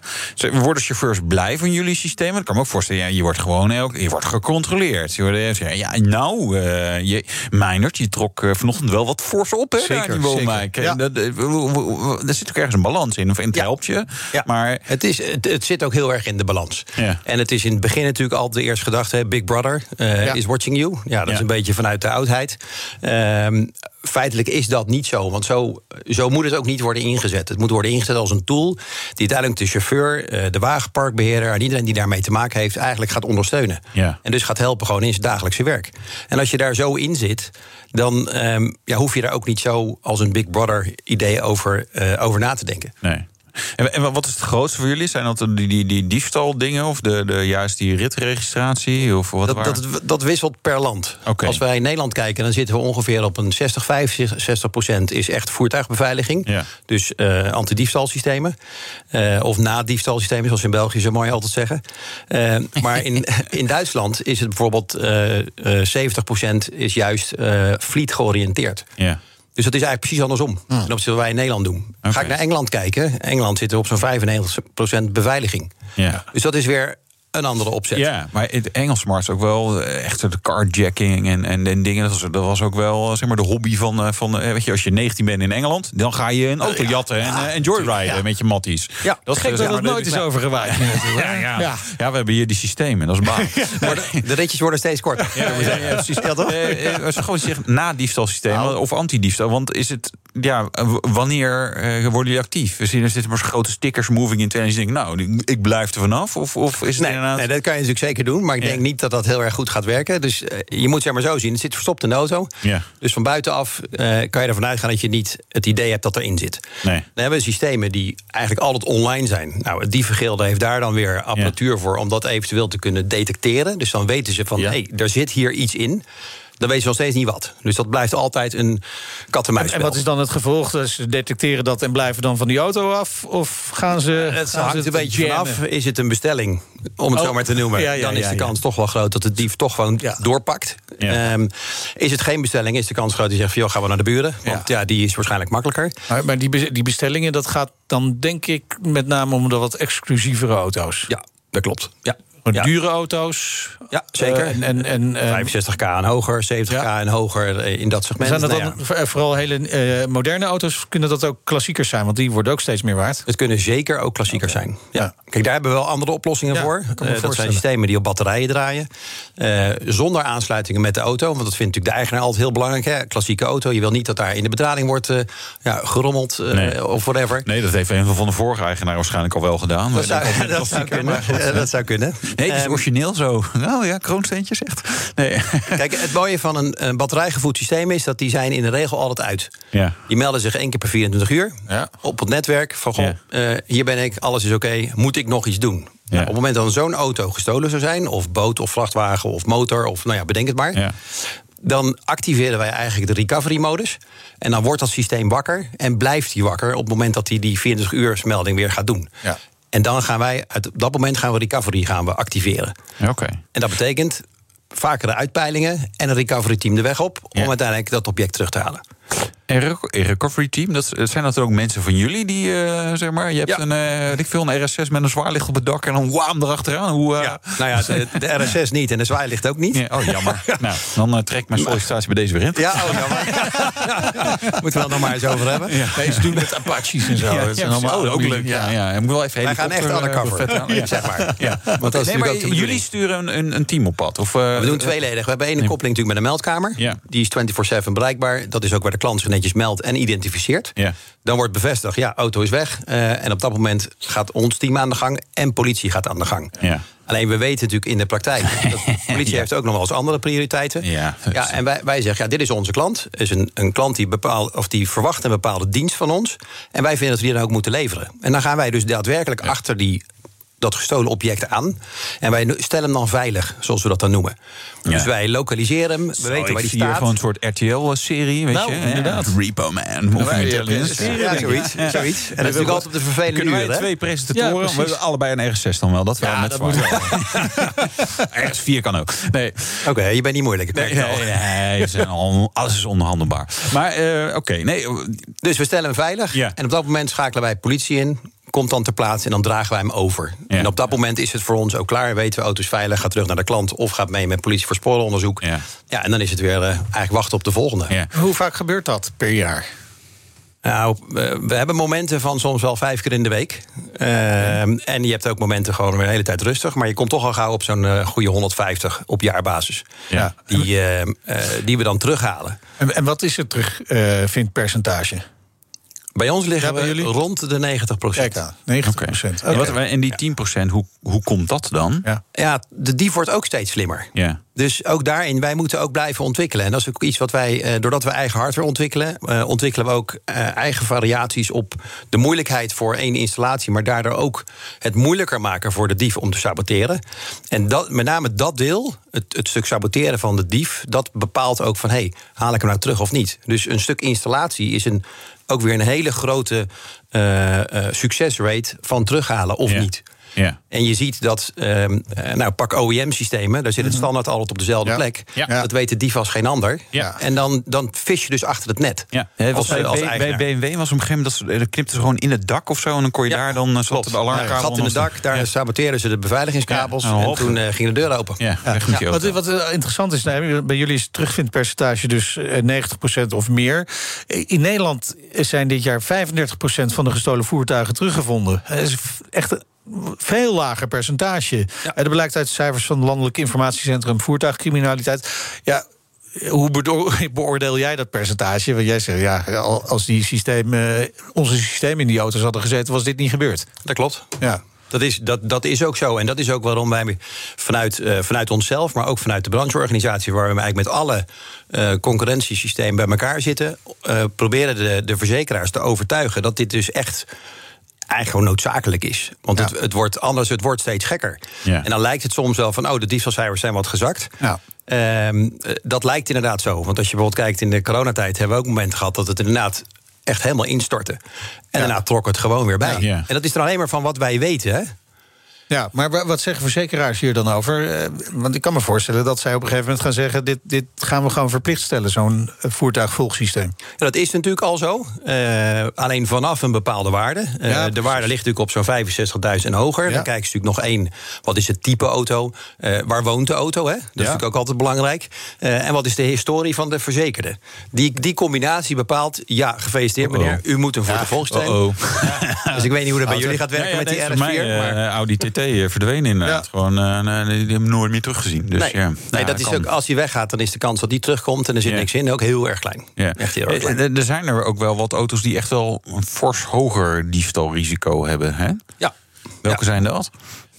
Worden chauffeurs blij van jullie systeem? Ik kan me ook voorstellen, ja, je wordt gewoon elk, je wordt gecontroleerd. Je wordt, ja, nou, uh, je, Meinert, je trok uh, vanochtend wel wat fors op, hè? Zeker, die zeker. Ja. Dat, er zit ook ergens een balans in, of in het ja. helpt je. Ja. Maar het, is, het, het, zit ook heel erg in de balans. Ja. En het is in het begin natuurlijk altijd de eerste gedachte: Big Brother uh, ja. is watching you. Ja, dat is een beetje vanuit de oudheid. Um, feitelijk is dat niet zo. Want zo, zo moet het ook niet worden ingezet. Het moet worden ingezet als een tool die uiteindelijk de chauffeur, de wagenparkbeheerder en iedereen die daarmee te maken heeft, eigenlijk gaat ondersteunen. Ja. En dus gaat helpen gewoon in zijn dagelijkse werk. En als je daar zo in zit, dan um, ja, hoef je daar ook niet zo als een Big Brother idee over, uh, over na te denken. Nee. En, en, wat is het grootste voor jullie? Zijn dat die, die, die diefstaldingen of de, de, juist die ritregistratie? Of wat dat, dat, dat, wisselt per land. Okay. Als wij in Nederland kijken, dan zitten we ongeveer op een 60, 65 procent is echt voertuigbeveiliging. Ja. Dus uh, antidiefstalsystemen. Uh, of nadiefstalsystemen, zoals in België zo mooi altijd zeggen. Uh, maar in, in Duitsland is het bijvoorbeeld 70 procent is juist fleet georiënteerd. Ja. Dus dat is eigenlijk precies andersom. Hmm. Ten opzichte wat wij in Nederland doen. Okay. Ga ik naar Engeland kijken. Engeland zit er op zo'n 95% beveiliging. Ja. Dus dat is weer een andere opzet. Ja, maar het Engels markt is ook wel echt de carjacking en, en, en dingen. Dat was, dat was ook wel zeg maar de hobby van, van weet je, als je 19 bent in Engeland, dan ga je een auto jatten en, ja, en joyriden ja. met je matties. Ja, dat is gek dat het nooit is overgewaaid. ja, ja. Ja. ja, we hebben hier die systemen, dat is baan. maar de, de ritjes worden steeds korter. Ja, precies. Ja, toch? Gewoon zeggen na diefstalsysteem nou. of anti-diefstal, want is het ja, wanneer uh, worden jullie actief? We zien er zitten maar grote stickers moving in en je denkt, nou, ik blijf er vanaf of, of is het nee, inderdaad... nee, dat kan je natuurlijk zeker doen, maar ik denk niet dat dat heel erg goed gaat werken. Dus uh, je moet zeg maar zo zien, het zit verstopt in de auto. Ja. Dus van buitenaf uh, kan je ervan uitgaan dat je niet het idee hebt dat erin zit. Nee. Dan hebben we systemen die eigenlijk altijd online zijn. Nou, het dievengilde heeft daar dan weer apparatuur ja. voor om dat eventueel te kunnen detecteren. Dus dan weten ze van, hé, hey, er zit hier iets in dan weet je nog steeds niet wat. Dus dat blijft altijd een kat-en-muisspel. En wat is dan het gevolg? Dus ze detecteren dat en blijven dan van die auto af? Of gaan ze. Het gaan hangt ze een beetje jammen? vanaf. Is het een bestelling, om het Oh, zo maar te noemen? ja, ja, dan is ja, de ja. kans toch wel groot dat de dief toch gewoon doorpakt. Ja. Ehm, is het geen bestelling, is de kans groot die zegt: van, joh, gaan we naar de buren. Want ja, die is waarschijnlijk makkelijker. Maar, maar die, die bestellingen, dat gaat dan denk ik met name om de wat exclusievere auto's. Ja, dat klopt. Ja. Ja. Dure auto's. Ja, zeker. Uh, en, en, en, 65k en hoger, 70k ja. en hoger eh, in dat segment. Zijn dat nou, dan ja. vooral hele uh, moderne auto's? Kunnen dat ook klassiekers zijn? Want die worden ook steeds meer waard. Het kunnen zeker ook klassiekers okay. zijn. Ja. Kijk, daar hebben we wel andere oplossingen voor. Uh, dat zijn systemen die op batterijen draaien. Uh, zonder aansluitingen met de auto. Want dat vindt natuurlijk de eigenaar altijd heel belangrijk. Hè? Klassieke auto. Je wil niet dat daar in de bedrading wordt uh, ja, gerommeld nee. of whatever. Nee, dat heeft een van de vorige eigenaar waarschijnlijk al wel gedaan. Dat zou, dat zou kunnen. dat zou kunnen. Nee, het is um, origineel zo. Nou ja, kroonsteentjes echt. Nee. Kijk, het mooie van een, een batterijgevoed systeem is dat die zijn in de regel altijd uit. Ja. Die melden zich één keer per 24 uur ja. op het netwerk. Van goh, ja. uh, hier ben ik, alles is oké, okay, moet ik nog iets doen? Ja. Nou, op het moment dat zo'n auto gestolen zou zijn, of boot of vrachtwagen of motor, of nou ja, bedenk het maar. Ja. Dan activeren wij eigenlijk de recovery-modus. En dan wordt dat systeem wakker en blijft hij wakker op het moment dat hij die 24 uur melding weer gaat doen. Ja. En dan gaan wij, uit dat moment gaan we recovery gaan we activeren. Oké. Okay. En dat betekent vakere uitpeilingen en een recovery team de weg op om ja. uiteindelijk dat object terug te halen. En recovery team, dat, zijn dat ook mensen van jullie die, uh, zeg maar, je hebt ja. een, uh, ik veel een RS6 met een zwaarlicht op het dak en dan waam erachteraan. Hoe, uh... ja. Nou ja, de, de, RS6 niet en de zwaarlicht ook niet. Ja, oh, jammer. nou, dan trek ik mijn sollicitatie bij deze weer in. Ja, oh, jammer. Moeten we het nog maar eens over hebben. Ja. Nee, ze doen met Apaches en zo. Ja, dat is allemaal ook leuk. Ja, ja. Ik moet wel even Wij gaan echt undercover, ja. zeg maar. Ja. Want dat is nee, maar jullie sturen een, een, team op pad? Of, we doen tweeledig. We hebben één koppeling natuurlijk met een meldkamer. Ja. Die is 24-7 bereikbaar. Dat is ook waar de klant zich netjes meldt en identificeert. Ja. Dan wordt bevestigd, ja, auto is weg. Uh, en op dat moment gaat ons team aan de gang en politie gaat aan de gang. Ja. Alleen we weten natuurlijk in de praktijk... de politie ja. heeft ook nog wel eens andere prioriteiten. Ja, ja, en wij, wij zeggen, ja, dit is onze klant. Is een, een klant die, bepaal, of die verwacht een bepaalde dienst van ons. En wij vinden dat we die dan ook moeten leveren. En dan gaan wij dus daadwerkelijk ja. achter die dat gestolen object aan. En wij stellen hem dan veilig, zoals we dat dan noemen. Dus wij lokaliseren hem, we Zo, weten waar die zie hier staat. gewoon een soort RTL-serie, weet Nou, je? inderdaad. Repo Man. Of Ja, Intelligence. ja, ja, zoiets, zoiets. En dat is natuurlijk altijd op de vervelende Kunnen wij twee presentatoren, Ja, we hebben allebei een RS6 dan wel. Dat wel Ja, met dat zwaar. RS4 kan ook. Nee. Oké, je bent niet moeilijk. Nee, nee, nee, ze zijn al- alles is onderhandelbaar. Maar eh, oké, nee. Dus we stellen hem veilig. En op dat moment schakelen wij politie in. Komt dan ter plaatse en dan dragen wij hem over. En op dat moment is het voor ons ook klaar. Weten we, auto is veilig, gaat terug naar de klant... of gaat mee met politie voor sporenonderzoek. Ja. en dan is het weer eh, eigenlijk wachten op de volgende. Hoe vaak gebeurt dat per jaar? Nou, we, we hebben momenten van soms wel vijf keer in de week. Ehm, En je hebt ook momenten gewoon weer de hele tijd rustig. Maar je komt toch al gauw op zo'n eh, goede 150 op jaarbasis. Ja. Die, eh, eh, die we dan terughalen. En, en wat is het terugvindpercentage? Bij ons liggen Ja, bij we jullie? rond de 90 procent. Kijk aan, 90 procent. En, die 10% hoe, hoe komt dat dan? Ja. Ja, de dief wordt ook steeds slimmer. Ja. Dus ook daarin, wij moeten ook blijven ontwikkelen. En dat is ook iets wat wij, eh, doordat we eigen hardware ontwikkelen, eh, ontwikkelen we ook eh, eigen variaties op de moeilijkheid voor één installatie, maar daardoor ook het moeilijker maken voor de dief om te saboteren. En dat, met name dat deel, het, het stuk saboteren van de dief, dat bepaalt ook van hé, hey, haal ik hem nou terug of niet? Dus een stuk installatie is een, ook weer een hele grote eh, eh, succesrate van terughalen of niet. Ja. En je ziet dat, ehm, eh, nou pak OEM-systemen, daar zit het standaard altijd op dezelfde plek. Ja. Dat weet de dief als geen ander. Ja. En dan, dan vis je dus achter het net. Ja, als, bij, als bij, BMW was op een gegeven moment dat ze dat knipten ze gewoon in het dak of zo en dan kon je daar dan uh, zat de alarmkabel. gat in het dak, daar saboteerden ze de beveiligingskabels Ja, en, toen eh, ging de deur open. Ja. Wat, wat eh, interessant is, nou, bij jullie is het terugvindpercentage dus eh, 90% of meer. In Nederland zijn dit jaar 35% van de gestolen voertuigen teruggevonden. Dat is echt veel lager percentage. En dat blijkt uit de cijfers van het Landelijk Informatiecentrum Voertuigcriminaliteit. Ja, hoe beoordeel jij dat percentage? Want jij zegt, ja, als die systemen, onze systemen in die auto's hadden gezeten, was dit niet gebeurd. Dat klopt. Ja. Dat is, dat, dat is ook zo. En dat is ook waarom wij vanuit, eh, vanuit onszelf, maar ook vanuit de brancheorganisatie, waar we eigenlijk met alle eh, concurrentiesystemen bij elkaar zitten, eh, proberen de, de verzekeraars te overtuigen dat dit dus echt eigenlijk noodzakelijk is. Want het, het wordt anders, het wordt steeds gekker. Ja. En dan lijkt het soms wel van, oh, de diefstalcijfers zijn wat gezakt. Ja. Ehm, eh, dat lijkt inderdaad zo. Want als je bijvoorbeeld kijkt in de coronatijd, hebben we ook momenten gehad dat het inderdaad echt helemaal instortte. En daarna trok het gewoon weer bij. En dat is er alleen maar van wat wij weten. Hè? Ja, maar wa- wat zeggen verzekeraars hier dan over? Eh, Want ik kan me voorstellen dat zij op een gegeven moment gaan zeggen: dit, dit gaan we gewoon verplicht stellen, zo'n eh, voertuigvolgsysteem. Ja, dat is natuurlijk al zo. Eh, alleen vanaf een bepaalde waarde. Ja, de waarde ligt natuurlijk op zo'n 65.000 en hoger. Dan kijken ze natuurlijk nog één. Wat is het type auto? Waar woont de auto? Hè? Dat is natuurlijk ook altijd belangrijk. En wat is de historie van de verzekerde? Die, die combinatie bepaalt... ja, gefeliciteerd meneer. U moet een voertuigvolgsysteem. Oh, Dus ik weet niet hoe dat bij jullie gaat werken met die RS4. Mij, maar... Audi TT eh, verdwenen inderdaad. Gewoon, eh, die hebben nooit meer teruggezien. Dus, nee, ja, nee Ja, dat is kan. ook, als die weggaat, dan is de kans dat die terugkomt... en er zit niks in, ook heel erg klein. Ja. Echt heel erg klein. Eh, eh, Er zijn er ook wel wat auto's die echt wel een fors hoger diefstalrisico hebben. Hè? Ja. Welke zijn dat?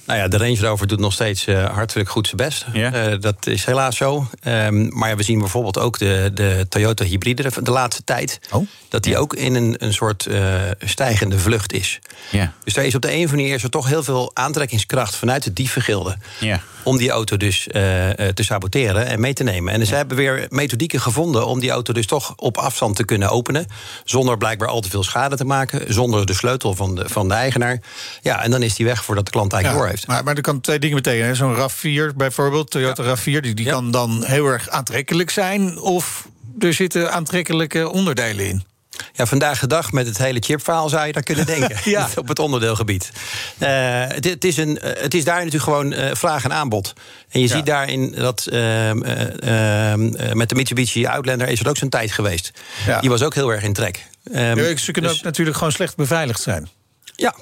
Nou ja, de Range Rover doet nog steeds eh, hartelijk goed zijn best. Eh, dat is helaas zo. Ehm, maar ja, we zien bijvoorbeeld ook de, de Toyota hybride de, laatste tijd. Dat die ook in een, een soort eh, stijgende vlucht is. Ja. Dus daar is op de een of andere manier er toch heel veel aantrekkingskracht vanuit de diefengilde. Ja. Om die auto dus te saboteren en mee te nemen. En ze hebben weer methodieken gevonden om die auto dus toch op afstand te kunnen openen. Zonder blijkbaar al te veel schade te maken. Zonder de sleutel van de, van de eigenaar. Ja, en dan is die weg voordat de klant eigenlijk door heeft. Maar, maar er kan twee dingen betekenen. hè. Zo'n RAV4 bijvoorbeeld, Toyota RAV4, die, die kan dan heel erg aantrekkelijk zijn. Of er zitten aantrekkelijke onderdelen in. Ja, vandaag de dag met het hele chipverhaal zou je daar kunnen denken. Ja. Op het onderdeelgebied. Eh, het, het, is een, eh, het is daar natuurlijk gewoon eh, vraag en aanbod. En je Ja. ziet daarin dat ehm, eh, ehm, eh, met de Mitsubishi Outlander is er ook zo'n tijd geweest. Ja. Die was ook heel erg in trek. Ehm, Ja, ze kunnen dus- ook natuurlijk gewoon slecht beveiligd zijn. Ja.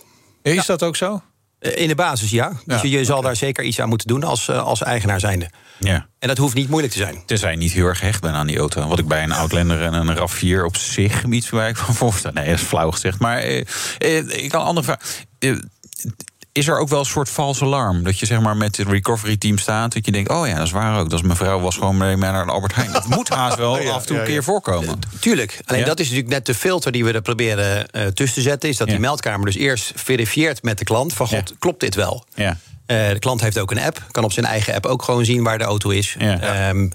Is dat ook zo? Eh, In de basis, ja. Dus Ja, je, zal daar zeker iets aan moeten doen als, eh, als eigenaar zijnde. Ja. En dat hoeft niet moeilijk te zijn. Tenzij je niet heel erg gehecht bent aan die auto. Wat ik bij een Outlander en een RAV4 op zich iets waar ik van voorstel. Nee, dat is flauw gezegd. Maar eh, eh, ik kan een andere vraag. Eh, is er ook wel een soort vals alarm? Dat je zeg maar met het recovery team staat. Dat je denkt, oh ja, dat is waar ook. Dat is mijn vrouw was gewoon mee naar de Albert Heijn. Dat moet haast wel Ja, af en toe een keer voorkomen. Tuurlijk. Alleen dat is natuurlijk net de filter die we er proberen eh, tussen te zetten. Is dat die meldkamer dus eerst verifieert met de klant. Van god, klopt dit wel? Ja. Eh, de klant heeft ook een app. Kan op zijn eigen app ook gewoon zien waar de auto is. Ehm,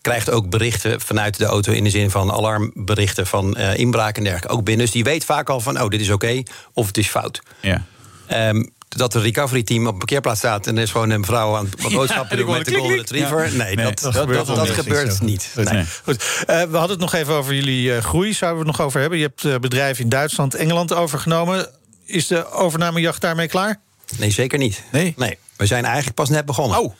krijgt ook berichten vanuit de auto in de zin van alarmberichten van eh, inbraak en dergelijke. Ook binnen. Dus die weet vaak al van, oh, dit is oké of het is fout. Ja. Ehm, dat de recovery team op een parkeerplaats staat en er is gewoon een vrouw aan wat boodschappen doen met de golden retriever. Ja. Nee, Nee, dat, dat dat, gebeurt dat, wel dat niet. gebeurt niet. Goed, Nee. Goed. Eh, we hadden het nog even over jullie eh, groei. Zouden we het nog over hebben? Je hebt eh, bedrijven in Duitsland, Engeland overgenomen. Is de overnamejacht daarmee klaar? Nee, zeker niet. Nee? Nee, we zijn eigenlijk pas net begonnen. Oh.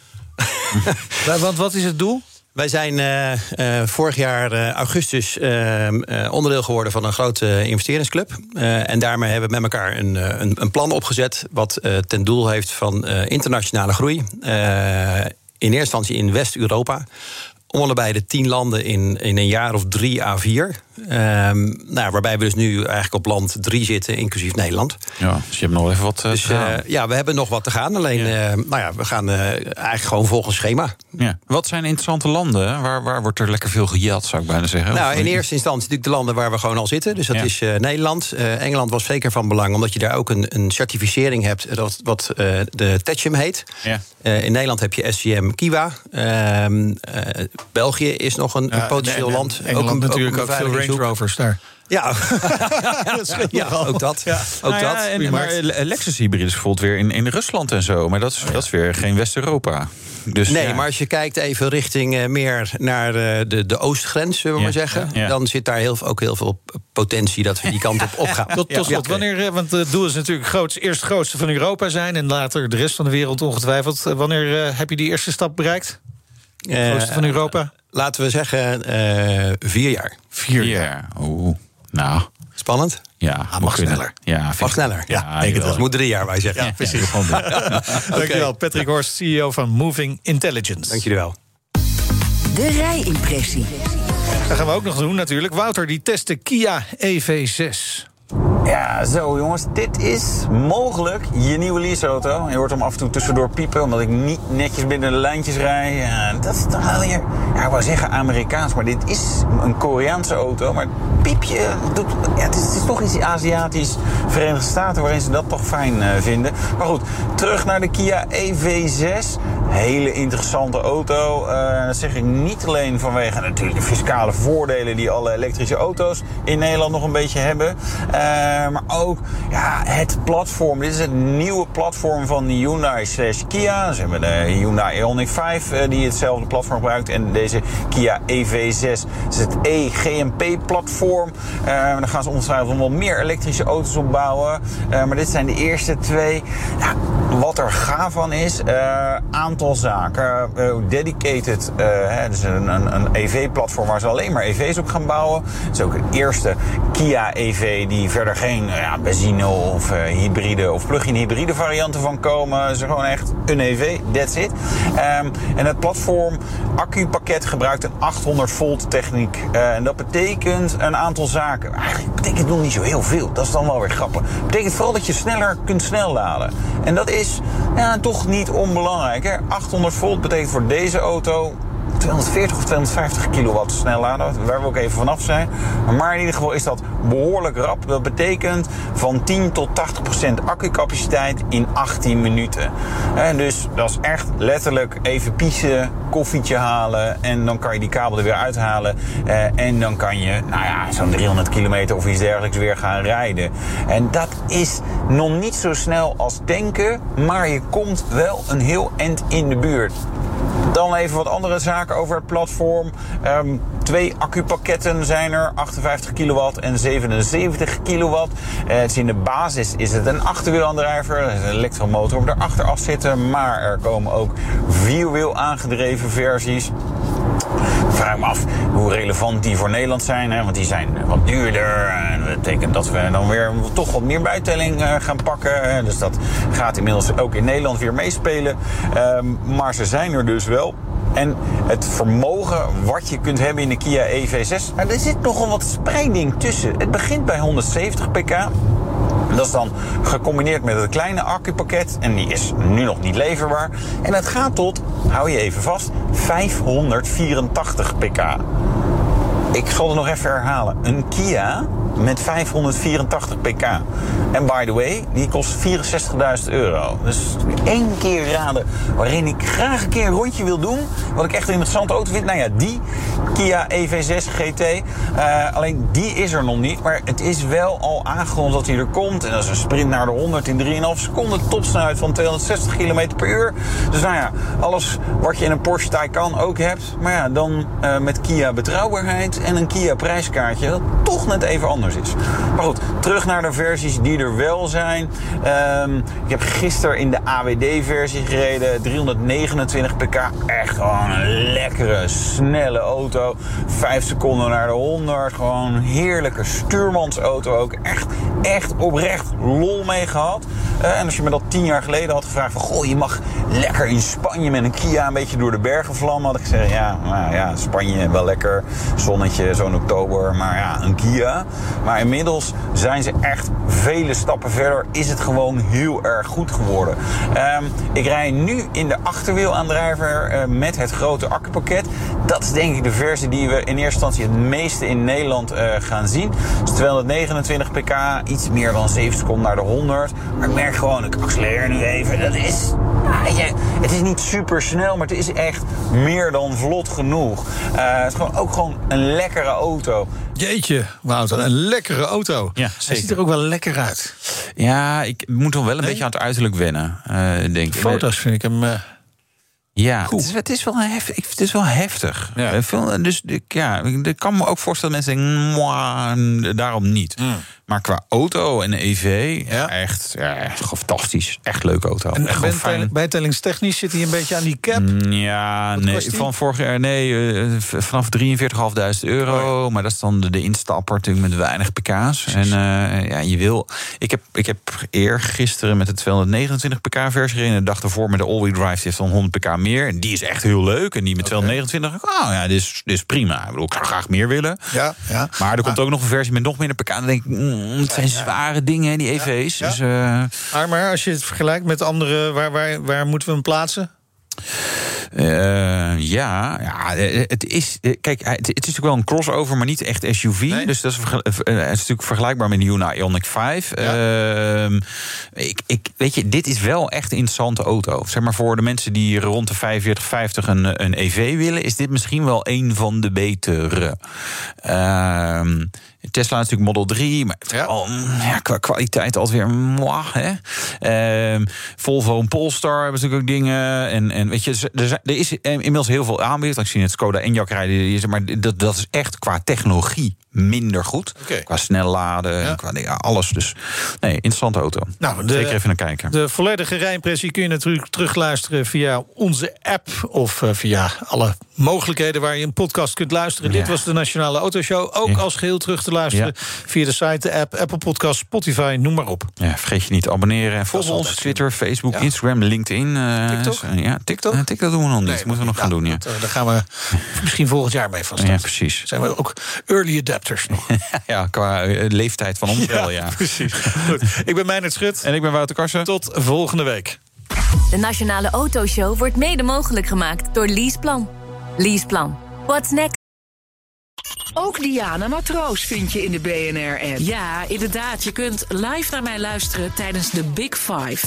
Want wat is het doel? Wij zijn eh, eh, vorig jaar eh, augustus eh, eh, onderdeel geworden van een grote investeringsclub. En daarmee hebben we met elkaar een, een, een plan opgezet. wat ten doel heeft van internationale groei. In eerste instantie in West-Europa. Om allebei de tien landen in, in een jaar of drie à vier. Ehm, nou, waarbij we dus nu eigenlijk op land drie zitten, inclusief Nederland. Ja, dus je hebt nog even wat eh, Dus eh, ja, we hebben nog wat te gaan. Alleen, eh, nou ja, we gaan eigenlijk gewoon volgens schema. Ja. Wat zijn interessante landen? Waar, waar wordt er lekker veel gejat, zou ik bijna zeggen? Nou, in eerste instantie natuurlijk de landen waar we gewoon al zitten. Dus dat Ja. is Nederland. Engeland was zeker van belang, omdat je daar ook een, een certificering hebt, dat, wat de TECHM heet. Ja. In Nederland heb je SCM Kiwa. België is nog een, een potentieel en- en land. Engeland een- natuurlijk een ook veel Range. Rovers daar. Ja, dat ja ook dat. Ja. Ook Nou ja, dat. en, maar Lexus hybride is bijvoorbeeld weer in, in Rusland en zo. Maar dat is, dat is weer geen West-Europa. Dus, nee, ja. maar als je kijkt even richting eh, meer naar eh, de, de oostgrens, zullen we Ja, maar zeggen... ja. dan zit daar heel, ook heel veel potentie dat we die kant op opgaan. Tot, tot slot, Ja. wanneer, eh, want het doel is natuurlijk groot, eerst het grootste van Europa zijn... en later de rest van de wereld ongetwijfeld. Wanneer eh, heb je die eerste stap bereikt? Het Eh, grootste van Europa? Laten we zeggen eh, vier jaar. Vier jaar. Oeh, nou... Spannend? Ja, mag moet kunnen. sneller. Ja, Mag ik- sneller. Ja, denk het wel. Het moet drie jaar, wij zeggen. Ja, precies. gewoon doen. Dankjewel, Patrick Horst, CEO van Moving Intelligence. Dank jullie wel. De rijimpressie. Dat gaan we ook nog doen natuurlijk. Wouter die test de Kia E EV6. Ja, zo jongens, dit is mogelijk je nieuwe leaseauto. Je hoort hem af en toe tussendoor piepen, omdat ik niet netjes binnen de lijntjes rij. Dat is toch wel weer, ja, ik zeggen Amerikaans, maar dit is een Koreaanse auto. Maar piepje, doet, ja, het, is, het is toch iets Aziatisch, Verenigde Staten, waarin ze dat toch fijn eh, vinden. Maar goed, terug naar de Kia EV6. Hele interessante auto. Eh, dat zeg ik niet alleen vanwege natuurlijk de fiscale voordelen die alle elektrische auto's in Nederland nog een beetje hebben. Eh, maar ook ja, het platform. Dit is het nieuwe platform van Hyundai slash Kia. Ze hebben de Hyundai Ioniq 5 eh, die hetzelfde platform gebruikt. En deze Kia EV6 is het E-GMP-platform. Dan gaan ze ongetwijfeld wel meer elektrische auto's opbouwen. Eh, maar dit zijn de eerste twee. Ja, wat er gaaf van is, eh, aantal zaken. Eh, dedicated, eh, hè, dus een, een, een EV-platform waar ze alleen maar EV's op gaan bouwen. Het is ook de eerste Kia EV die verder geen eh, ja, benzine of hybride of plug-in hybride varianten van komen. Het is gewoon echt een EV, that's it. Ehm, en het platform accupakket gebruikt een 800 volt techniek. En dat betekent een aantal zaken. Eigenlijk betekent nog niet zo heel veel. Dat is dan wel weer grappig. Het betekent vooral dat je sneller kunt snelladen. En dat is ja, toch niet onbelangrijk. Hè? 800 volt betekent voor deze auto 240 of 250 kilowatt snellader, waar we ook even vanaf zijn. Maar in ieder geval is dat behoorlijk rap. Dat betekent van 10 tot 80 procent accucapaciteit in 18 minuten. En dus dat is echt letterlijk even piezen, koffietje halen en dan kan je die kabel er weer uithalen. Eh, en dan kan je, nou ja, zo'n 300 kilometer of iets dergelijks weer gaan rijden. En dat is nog niet zo snel als denken, maar je komt wel een heel eind in de buurt. Dan even wat andere zaken over het platform. Ehm, twee accupakketten zijn er, 58 kilowatt en 77 kilowatt. Eh, in de basis is het een achterwielaandrijver, er een elektromotor op de achteraf zitten, maar er komen ook vierwiel aangedreven versies. Vraag me af hoe relevant die voor Nederland zijn. Hè? Want die zijn wat duurder. En dat betekent dat we dan weer toch wat meer bijtelling eh, gaan pakken. Dus dat gaat inmiddels ook in Nederland weer meespelen. Ehm, maar ze zijn er dus wel. En het vermogen wat je kunt hebben in de Kia EV6... Nou, er zit nogal wat spreiding tussen. Het begint bij 170 pk. Dat is dan gecombineerd met het kleine accupakket. En die is nu nog niet leverbaar. En het gaat tot, hou je even vast, 584 pk. Ik zal het nog even herhalen. Een Kia met 584 pk. En by the way, die kost 64.000 euro. Dus één keer raden waarin ik graag een keer een rondje wil doen. Wat ik echt een interessante auto vind. Nou ja, die Kia EV6 GT. Uh, alleen die is er nog niet. Maar het is wel al aangekondigd dat hij er komt. En dat is een sprint naar de 100 in 3,5 seconden. Topsnelheid van 260 km per uur. Dus nou ja, alles wat je in een Porsche Taycan ook hebt. Maar ja, dan uh, met Kia betrouwbaarheid en een Kia prijskaartje. Dat toch net even anders is. Maar goed, terug naar de versies die wel zijn. Um, ik heb gisteren in de AWD-versie gereden. 329 pk. Echt gewoon een lekkere, snelle auto. 5 seconden naar de 100. Gewoon een heerlijke stuurmansauto ook. Echt, echt oprecht lol mee gehad. Uh, en als je me dat tien jaar geleden had gevraagd van... Goh, je mag lekker in Spanje met een Kia een beetje door de bergen vlammen. Had ik gezegd, ja, nou ja, Spanje wel lekker. Zonnetje, zo'n oktober. Maar ja, een Kia. Maar inmiddels zijn ze echt vele stappen verder. Is het gewoon heel erg goed geworden. Um, ik rij nu in de achterwielaandrijver uh, met het grote accupakket. Dat is denk ik de versie die we in eerste instantie het meeste in Nederland uh, gaan zien. Dus 229 pk, iets meer dan 7 seconden naar de 100. Maar ik merk gewoon, ik accelereer nu even. Dat is, ja, het is niet super snel, maar het is echt meer dan vlot genoeg. Uh, het is gewoon ook gewoon een lekkere auto. Jeetje, Wouter, een lekkere auto. Ja, Hij ziet er ook wel lekker uit. Ja, ik moet hem wel een beetje aan het uiterlijk wennen, uh, denk ik. Foto's vind ik hem... Uh, ja, het is, het is, wel heftig. Het is wel heftig. Ja. Dus ik, ja, ik kan me ook voorstellen dat mensen denken, daarom niet. Mm. Maar qua auto en EV, ja. echt ja, fantastisch. Echt leuke auto. En echt bijtel, bijtellingstechnisch zit hij een beetje aan die cap? Ja, Wat nee, van vorig jaar, nee, uh, vanaf 43.500 euro. Oh, maar dat is dan de, de instapper natuurlijk met weinig pk's. En uh, ja, je wil... Ik heb, ik heb eergisteren met de 229 pk versie gereden. De dag ervoor met de all-wheel drive, die heeft dan 100 pk meer. En die is echt heel leuk. En die met 229, okay. oh ja, dit is, dit is prima. Ik bedoel, ik zou graag meer willen. Ja, ja. Maar er komt ah. ook nog een versie met nog minder pk. Dan denk ik, mm, het zijn zware dingen, die EV's. Dus, uh... maar, maar als je het vergelijkt met andere, waar, waar, waar moeten we hem plaatsen? Uh, ja, ja, het is. Kijk, het, is natuurlijk wel een crossover, maar niet echt SUV. Nee? Dus dat is, het is natuurlijk vergelijkbaar met de Hyundai Ioniq 5. Ja. Uh, ik, ik, weet je, dit is wel echt een interessante auto. Zeg maar voor de mensen die rond de 45, 50 een, een EV willen, is dit misschien wel een van de betere. Uh, Tesla natuurlijk Model 3, maar ja. Al, ja, qua kwaliteit altijd weer moi, hè. Uh, Volvo en Polestar hebben natuurlijk ook dingen. En, en weet je, er, er is inmiddels heel veel aanbod. Ik zie het Skoda Enyaq rijden, maar dat, dat is echt qua technologie minder goed. Okay. Qua snel laden, ja. qua ja, alles. Dus nee, interessante auto. Nou, de, Zeker even naar kijken. De volledige rijimpressie kun je natuurlijk terugluisteren via onze app of uh, via alle mogelijkheden waar je een podcast kunt luisteren. Ja. Dit was de Nationale Autoshow. Ook als geheel terug te luisteren via de site, de app, Apple Podcast, Spotify, noem maar op. Ja, vergeet je niet te abonneren. En volg ons Twitter, Facebook, Instagram, LinkedIn. Uh, TikTok? Ja, TikTok? Uh, TikTok doen we nog niet. Nee, moeten we nog gaan doen. Ja. Dat, daar gaan we misschien volgend jaar mee van Ja, precies. Zijn we ook early adapters nog. ja, qua leeftijd van ons wel, ja. Precies. Goed. Ik ben Meijnerd Schut. En ik ben Wouter Karsen. Tot volgende week. De Nationale Autoshow wordt mede mogelijk gemaakt door Leaseplan. Leaseplan. What's next? Ook Diana Matroos vind je in de BNR-app. Ja, inderdaad. Je kunt live naar mij luisteren tijdens de Big Five.